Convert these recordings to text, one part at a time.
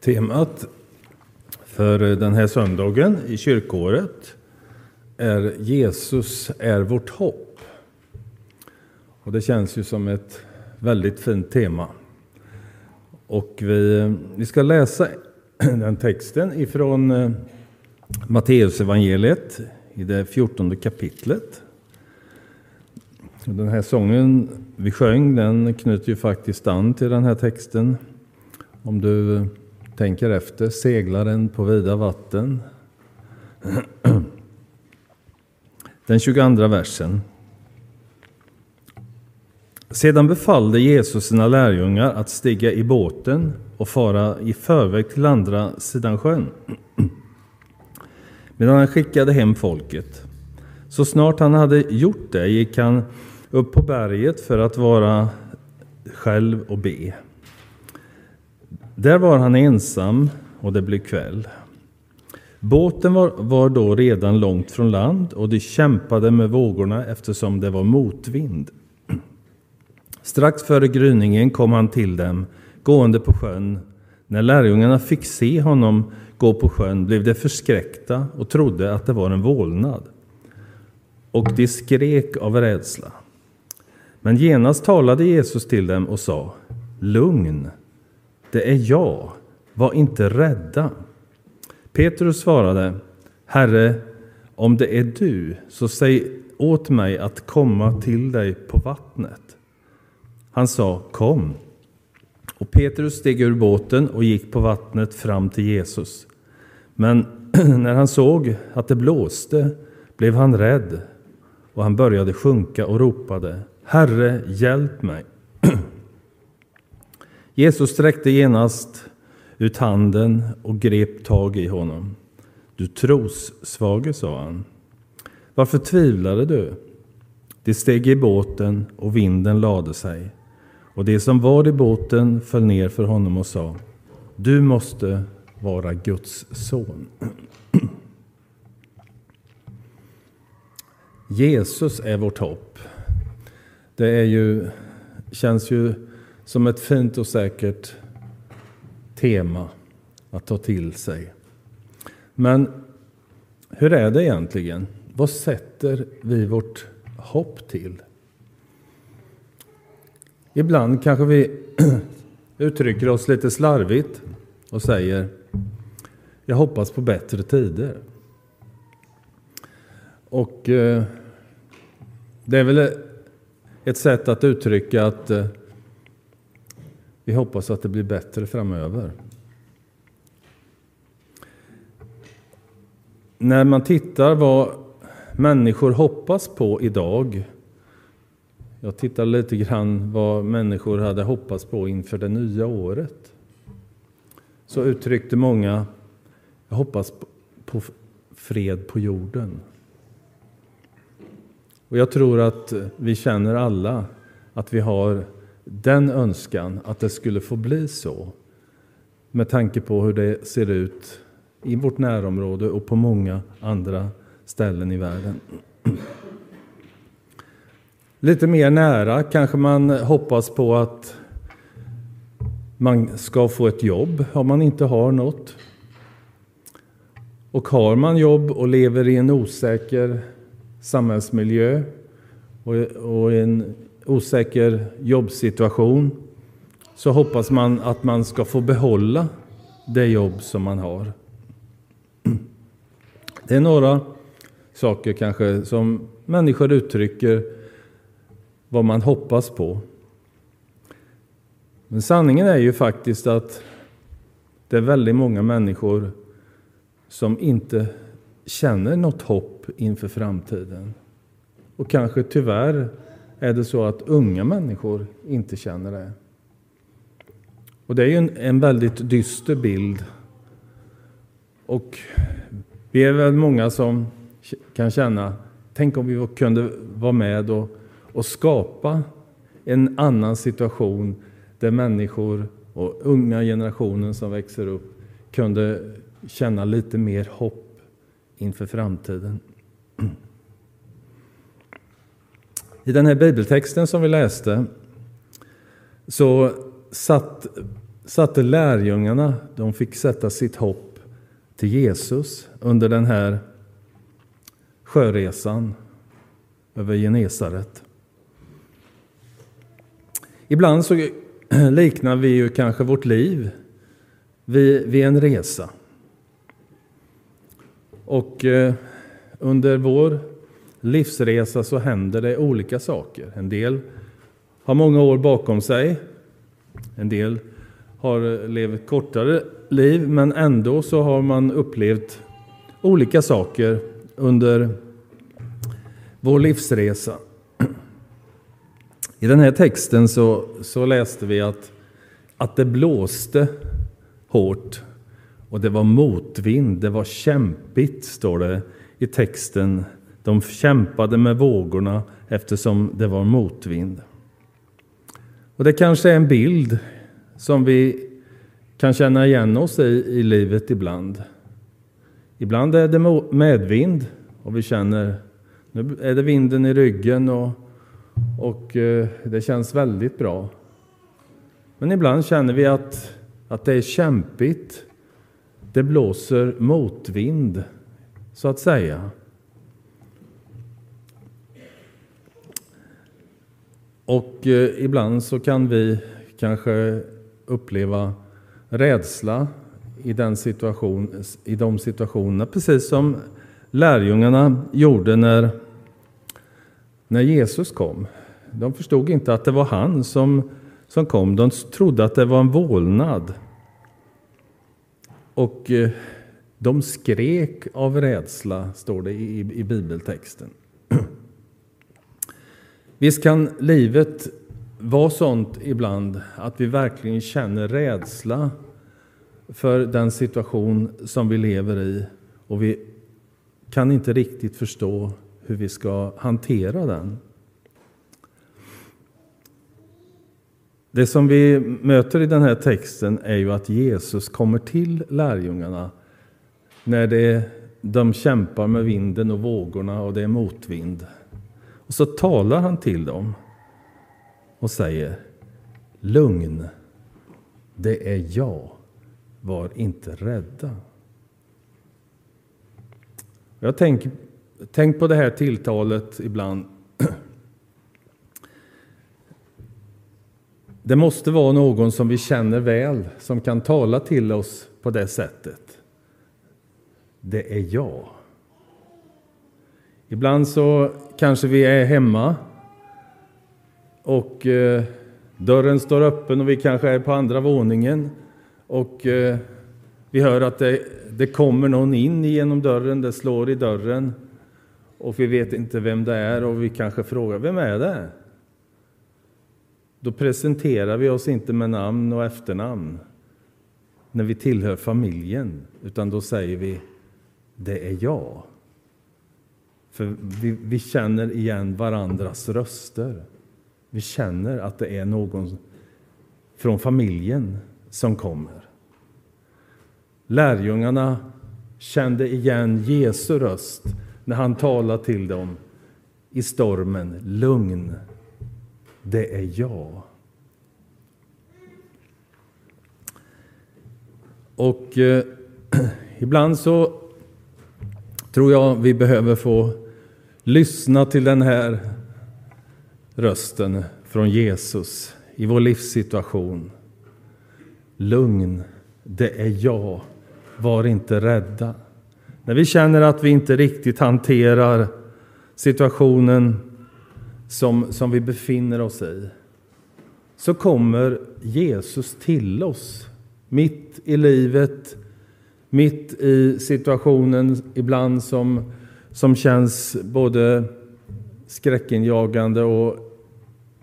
Temat för den här söndagen i kyrkåret är Jesus är vårt hopp. Och det känns ju som ett väldigt fint tema. Och vi, vi ska läsa den texten ifrån eh, Matteusevangeliet i det fjortonde kapitlet. Den här sången vi sjöng den knyter ju faktiskt an till den här texten. Om du tänker efter, seglaren på vida vatten. Den 22 versen. Sedan befallde Jesus sina lärjungar att stiga i båten och fara i förväg till andra sidan sjön. Medan han skickade hem folket. Så snart han hade gjort det gick han upp på berget för att vara själv och be. Där var han ensam och det blev kväll. Båten var, var då redan långt från land och de kämpade med vågorna eftersom det var motvind. Strax före gryningen kom han till dem, gående på sjön. När lärjungarna fick se honom gå på sjön blev de förskräckta och trodde att det var en vålnad. Och de skrek av rädsla. Men genast talade Jesus till dem och sa Lugn, det är jag, var inte rädda. Petrus svarade Herre, om det är du, så säg åt mig att komma till dig på vattnet. Han sa Kom. Och Petrus steg ur båten och gick på vattnet fram till Jesus. Men när han såg att det blåste blev han rädd och han började sjunka och ropade Herre, hjälp mig! Jesus sträckte genast ut handen och grep tag i honom. Du trossvage, sa han. Varför tvivlade du? De steg i båten och vinden lade sig. Och det som var i båten föll ner för honom och sa Du måste vara Guds son. Jesus är vårt hopp. Det är ju, känns ju som ett fint och säkert tema att ta till sig. Men hur är det egentligen? Vad sätter vi vårt hopp till? Ibland kanske vi uttrycker oss lite slarvigt och säger Jag hoppas på bättre tider. Och eh, det är väl ett sätt att uttrycka att eh, vi hoppas att det blir bättre framöver. När man tittar vad människor hoppas på idag. Jag tittar lite grann vad människor hade hoppats på inför det nya året. Så uttryckte många, jag hoppas på fred på jorden. Och jag tror att vi känner alla att vi har den önskan att det skulle få bli så. Med tanke på hur det ser ut i vårt närområde och på många andra ställen i världen. Lite mer nära kanske man hoppas på att man ska få ett jobb om man inte har något. Och har man jobb och lever i en osäker samhällsmiljö och, en osäker jobbsituation så hoppas man att man ska få behålla det jobb som man har. Det är några saker kanske som människor uttrycker vad man hoppas på. Men sanningen är ju faktiskt att det är väldigt många människor som inte känner något hopp inför framtiden. Och kanske tyvärr är det så att unga människor inte känner det. Och det är ju en, en väldigt dyster bild. Och vi är väl många som kan känna, tänk om vi kunde vara med och, och skapa en annan situation där människor och unga generationen som växer upp kunde känna lite mer hopp inför framtiden. I den här bibeltexten som vi läste så satt satte lärjungarna de fick sätta sitt hopp till Jesus under den här sjöresan över Genesaret. Ibland så liknar vi ju kanske vårt liv vid, vid en resa. Och eh, under vår livsresa så händer det olika saker. En del har många år bakom sig. En del har levt kortare liv, men ändå så har man upplevt olika saker under vår livsresa. I den här texten så, så läste vi att, att det blåste hårt och det var motvind, det var kämpigt, står det i texten. De kämpade med vågorna eftersom det var motvind. Och det kanske är en bild som vi kan känna igen oss i i livet ibland. Ibland är det medvind och vi känner nu är det vinden i ryggen och, och eh, det känns väldigt bra. Men ibland känner vi att, att det är kämpigt. Det blåser motvind, så att säga. Och eh, ibland så kan vi kanske uppleva rädsla i, den situation, i de situationerna, precis som lärjungarna gjorde när, när Jesus kom. De förstod inte att det var han som, som kom. De trodde att det var en vålnad. Och eh, de skrek av rädsla, står det i, i bibeltexten. Visst kan livet vara sånt ibland att vi verkligen känner rädsla för den situation som vi lever i och vi kan inte riktigt förstå hur vi ska hantera den. Det som vi möter i den här texten är ju att Jesus kommer till lärjungarna när det, de kämpar med vinden och vågorna och det är motvind. Och så talar han till dem och säger Lugn, det är jag, var inte rädda. Jag tänker tänk på det här tilltalet ibland. Det måste vara någon som vi känner väl, som kan tala till oss på det sättet. Det är jag. Ibland så kanske vi är hemma och eh, dörren står öppen och vi kanske är på andra våningen och eh, vi hör att det, det kommer någon in genom dörren, det slår i dörren och vi vet inte vem det är och vi kanske frågar vem är det? Då presenterar vi oss inte med namn och efternamn när vi tillhör familjen, utan då säger vi det är jag. För vi, vi känner igen varandras röster. Vi känner att det är någon från familjen som kommer. Lärjungarna kände igen Jesu röst när han talade till dem i stormen. Lugn, det är jag. Och eh, ibland så tror jag vi behöver få lyssna till den här rösten från Jesus i vår livssituation. Lugn, det är jag. Var inte rädda. När vi känner att vi inte riktigt hanterar situationen som, som vi befinner oss i, så kommer Jesus till oss mitt i livet, mitt i situationen ibland som, som känns både skräckinjagande och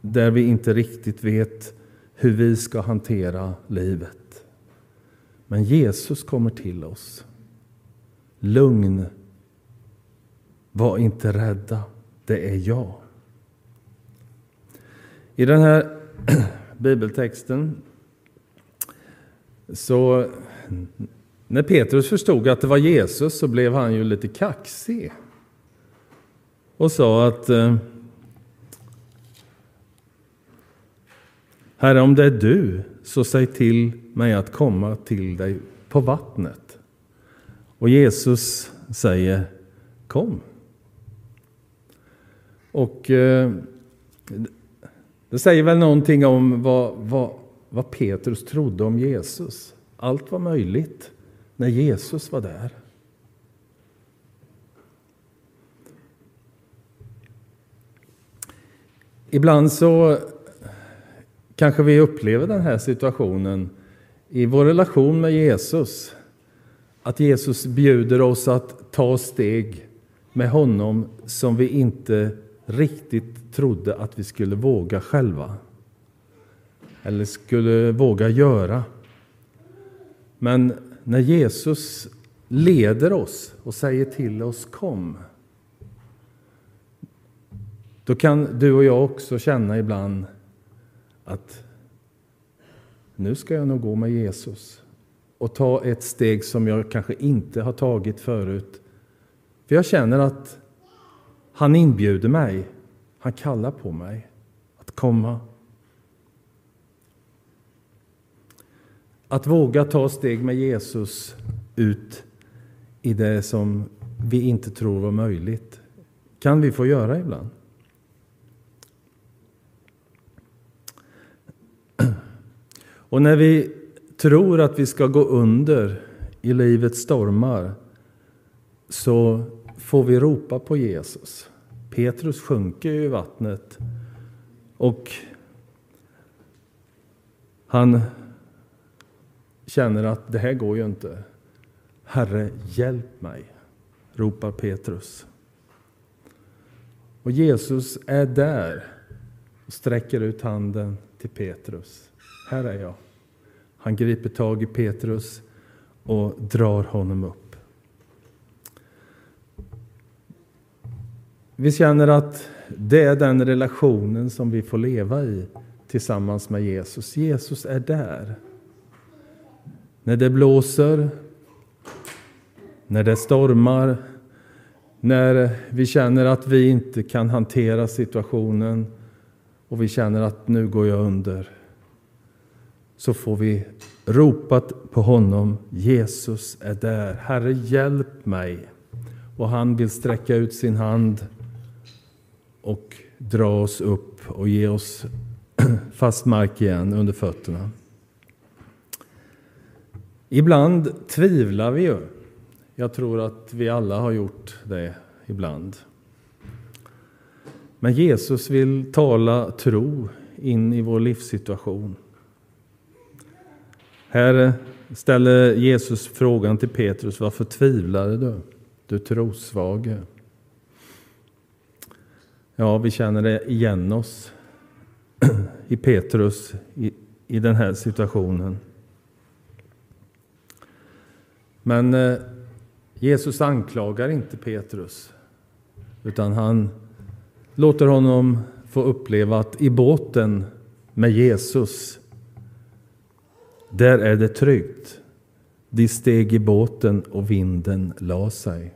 där vi inte riktigt vet hur vi ska hantera livet. Men Jesus kommer till oss. Lugn. Var inte rädda. Det är jag. I den här bibeltexten så när Petrus förstod att det var Jesus så blev han ju lite kaxig och sa att eh, Herre, om det är du, så säg till mig att komma till dig på vattnet. Och Jesus säger Kom. Och eh, det säger väl någonting om vad, vad, vad Petrus trodde om Jesus. Allt var möjligt när Jesus var där. Ibland så kanske vi upplever den här situationen i vår relation med Jesus. Att Jesus bjuder oss att ta steg med honom som vi inte riktigt trodde att vi skulle våga själva. Eller skulle våga göra. Men när Jesus leder oss och säger till oss kom. Då kan du och jag också känna ibland att nu ska jag nog gå med Jesus och ta ett steg som jag kanske inte har tagit förut. För jag känner att han inbjuder mig, han kallar på mig att komma. Att våga ta steg med Jesus ut i det som vi inte tror var möjligt kan vi få göra ibland. Och när vi tror att vi ska gå under i livets stormar så får vi ropa på Jesus. Petrus sjunker i vattnet och han känner att det här går ju inte. Herre, hjälp mig, ropar Petrus. Och Jesus är där och sträcker ut handen till Petrus. Här är jag. Han griper tag i Petrus och drar honom upp. Vi känner att det är den relationen som vi får leva i tillsammans med Jesus. Jesus är där. När det blåser, när det stormar, när vi känner att vi inte kan hantera situationen och vi känner att nu går jag under så får vi ropa på honom. Jesus är där. Herre, hjälp mig. Och han vill sträcka ut sin hand och dra oss upp och ge oss fast mark igen under fötterna. Ibland tvivlar vi ju. Jag tror att vi alla har gjort det ibland. Men Jesus vill tala tro in i vår livssituation. Här ställer Jesus frågan till Petrus, varför tvivlade du, du trosvage? Ja, vi känner det igen oss i Petrus i, i den här situationen. Men eh, Jesus anklagar inte Petrus, utan han låter honom få uppleva att i båten med Jesus där är det tryggt. De steg i båten och vinden la sig.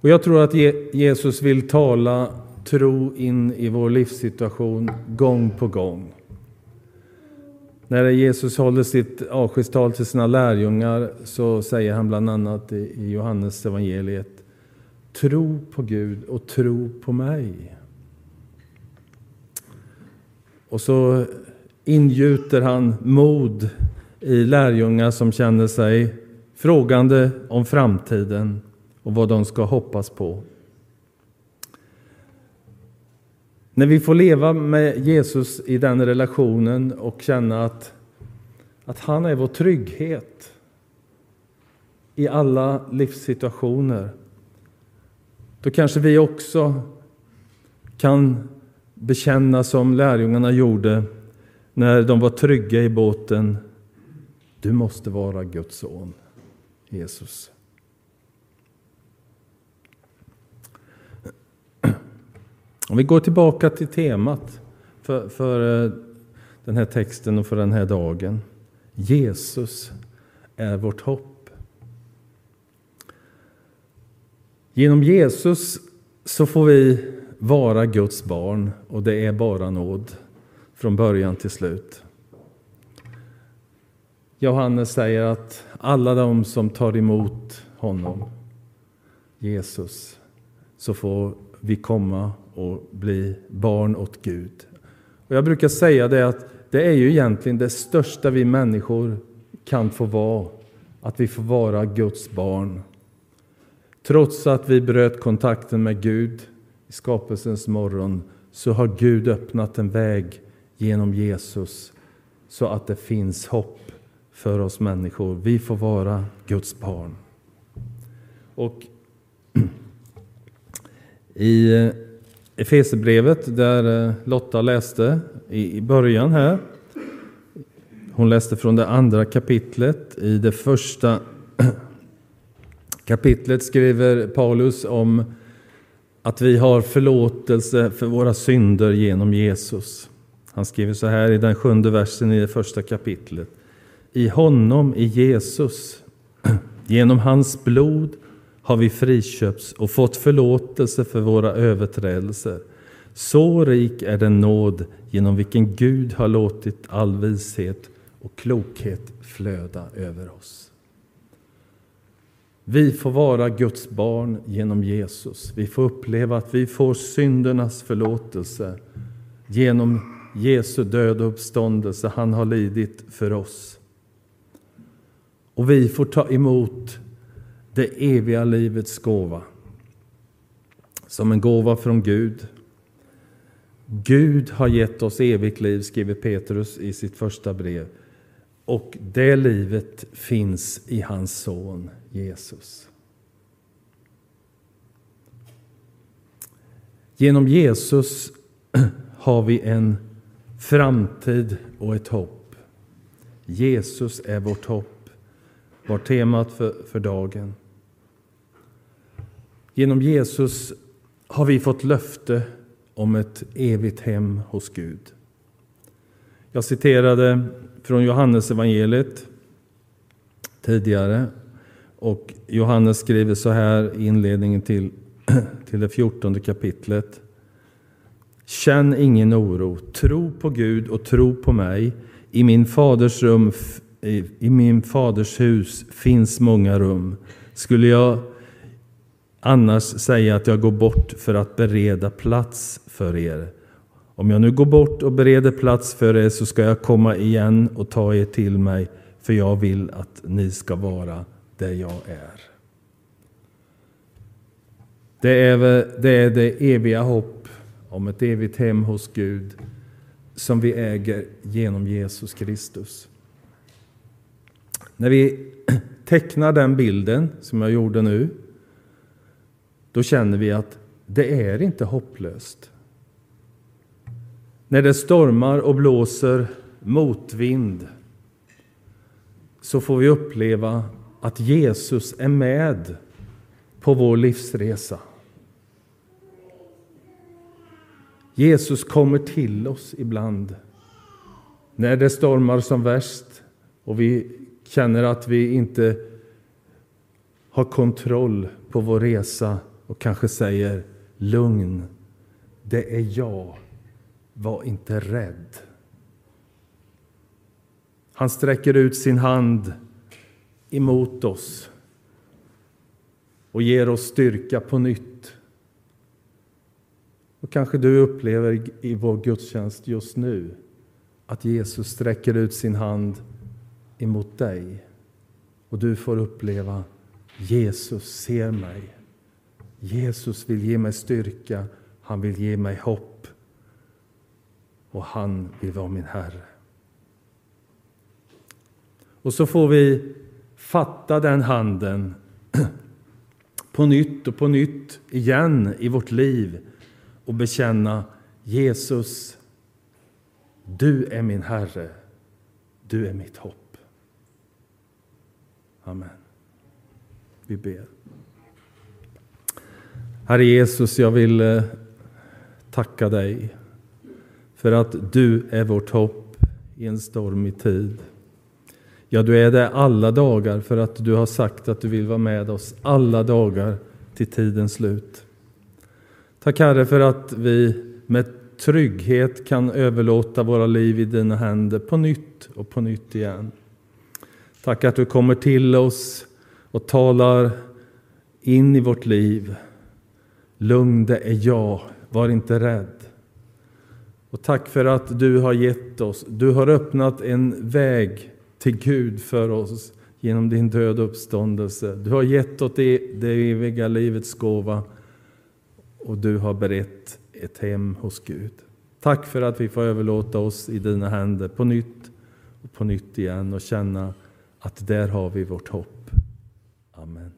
Och jag tror att Jesus vill tala tro in i vår livssituation gång på gång. När Jesus håller sitt avskedstal till sina lärjungar så säger han bland annat i Johannes evangeliet Tro på Gud och tro på mig. Och så ingjuter han mod i lärjungar som känner sig frågande om framtiden och vad de ska hoppas på. När vi får leva med Jesus i den relationen och känna att, att han är vår trygghet i alla livssituationer, då kanske vi också kan bekänna som lärjungarna gjorde när de var trygga i båten. Du måste vara Guds son, Jesus. Om vi går tillbaka till temat för, för eh, den här texten och för den här dagen. Jesus är vårt hopp. Genom Jesus så får vi vara Guds barn och det är bara nåd. från början till slut. Johannes säger att alla de som tar emot honom, Jesus, så får vi komma och bli barn åt Gud. Och jag brukar säga det att det är ju egentligen det största vi människor kan få vara, att vi får vara Guds barn. Trots att vi bröt kontakten med Gud i skapelsens morgon så har Gud öppnat en väg genom Jesus så att det finns hopp för oss människor. Vi får vara Guds barn. Och i eh, Efesierbrevet där eh, Lotta läste i början här. Hon läste från det andra kapitlet. I det första kapitlet skriver Paulus om att vi har förlåtelse för våra synder genom Jesus. Han skriver så här i den sjunde versen i det första kapitlet. I honom, i Jesus, genom hans blod har vi friköpts och fått förlåtelse för våra överträdelser. Så rik är den nåd genom vilken Gud har låtit all vishet och klokhet flöda över oss. Vi får vara Guds barn genom Jesus. Vi får uppleva att vi får syndernas förlåtelse genom Jesu död och uppståndelse. Han har lidit för oss. Och vi får ta emot det eviga livets gåva som en gåva från Gud. Gud har gett oss evigt liv, skriver Petrus i sitt första brev. Och det livet finns i hans son Jesus. Genom Jesus har vi en framtid och ett hopp. Jesus är vårt hopp, var temat för, för dagen. Genom Jesus har vi fått löfte om ett evigt hem hos Gud. Jag citerade från Johannes evangeliet tidigare. Och Johannes skriver så här i inledningen till, till det fjortonde kapitlet. Känn ingen oro, tro på Gud och tro på mig. I min faders rum, i min faders hus finns många rum. Skulle jag annars säga att jag går bort för att bereda plats för er. Om jag nu går bort och bereder plats för er så ska jag komma igen och ta er till mig, för jag vill att ni ska vara där jag är. Det är det, är det eviga hopp om ett evigt hem hos Gud som vi äger genom Jesus Kristus. När vi tecknar den bilden som jag gjorde nu, då känner vi att det är inte hopplöst. När det stormar och blåser motvind så får vi uppleva att Jesus är med på vår livsresa. Jesus kommer till oss ibland när det stormar som värst och vi känner att vi inte har kontroll på vår resa och kanske säger lugn, det är jag, var inte rädd. Han sträcker ut sin hand emot oss och ger oss styrka på nytt. Och kanske du upplever i vår gudstjänst just nu att Jesus sträcker ut sin hand emot dig och du får uppleva Jesus ser mig. Jesus vill ge mig styrka, han vill ge mig hopp och han vill vara min Herre. Och så får vi fatta den handen på nytt och på nytt igen i vårt liv och bekänna Jesus, du är min Herre, du är mitt hopp. Amen. Vi ber. Herre Jesus, jag vill eh, tacka dig för att du är vårt hopp i en stormig tid. Ja, du är det alla dagar för att du har sagt att du vill vara med oss alla dagar till tidens slut. Tack Herre för att vi med trygghet kan överlåta våra liv i dina händer på nytt och på nytt igen. Tack att du kommer till oss och talar in i vårt liv. Lugn, det är jag. Var inte rädd. Och tack för att du har gett oss, du har öppnat en väg till Gud för oss genom din död och uppståndelse. Du har gett oss det, det eviga livets gåva och du har berett ett hem hos Gud. Tack för att vi får överlåta oss i dina händer på nytt och på nytt igen och känna att där har vi vårt hopp. Amen.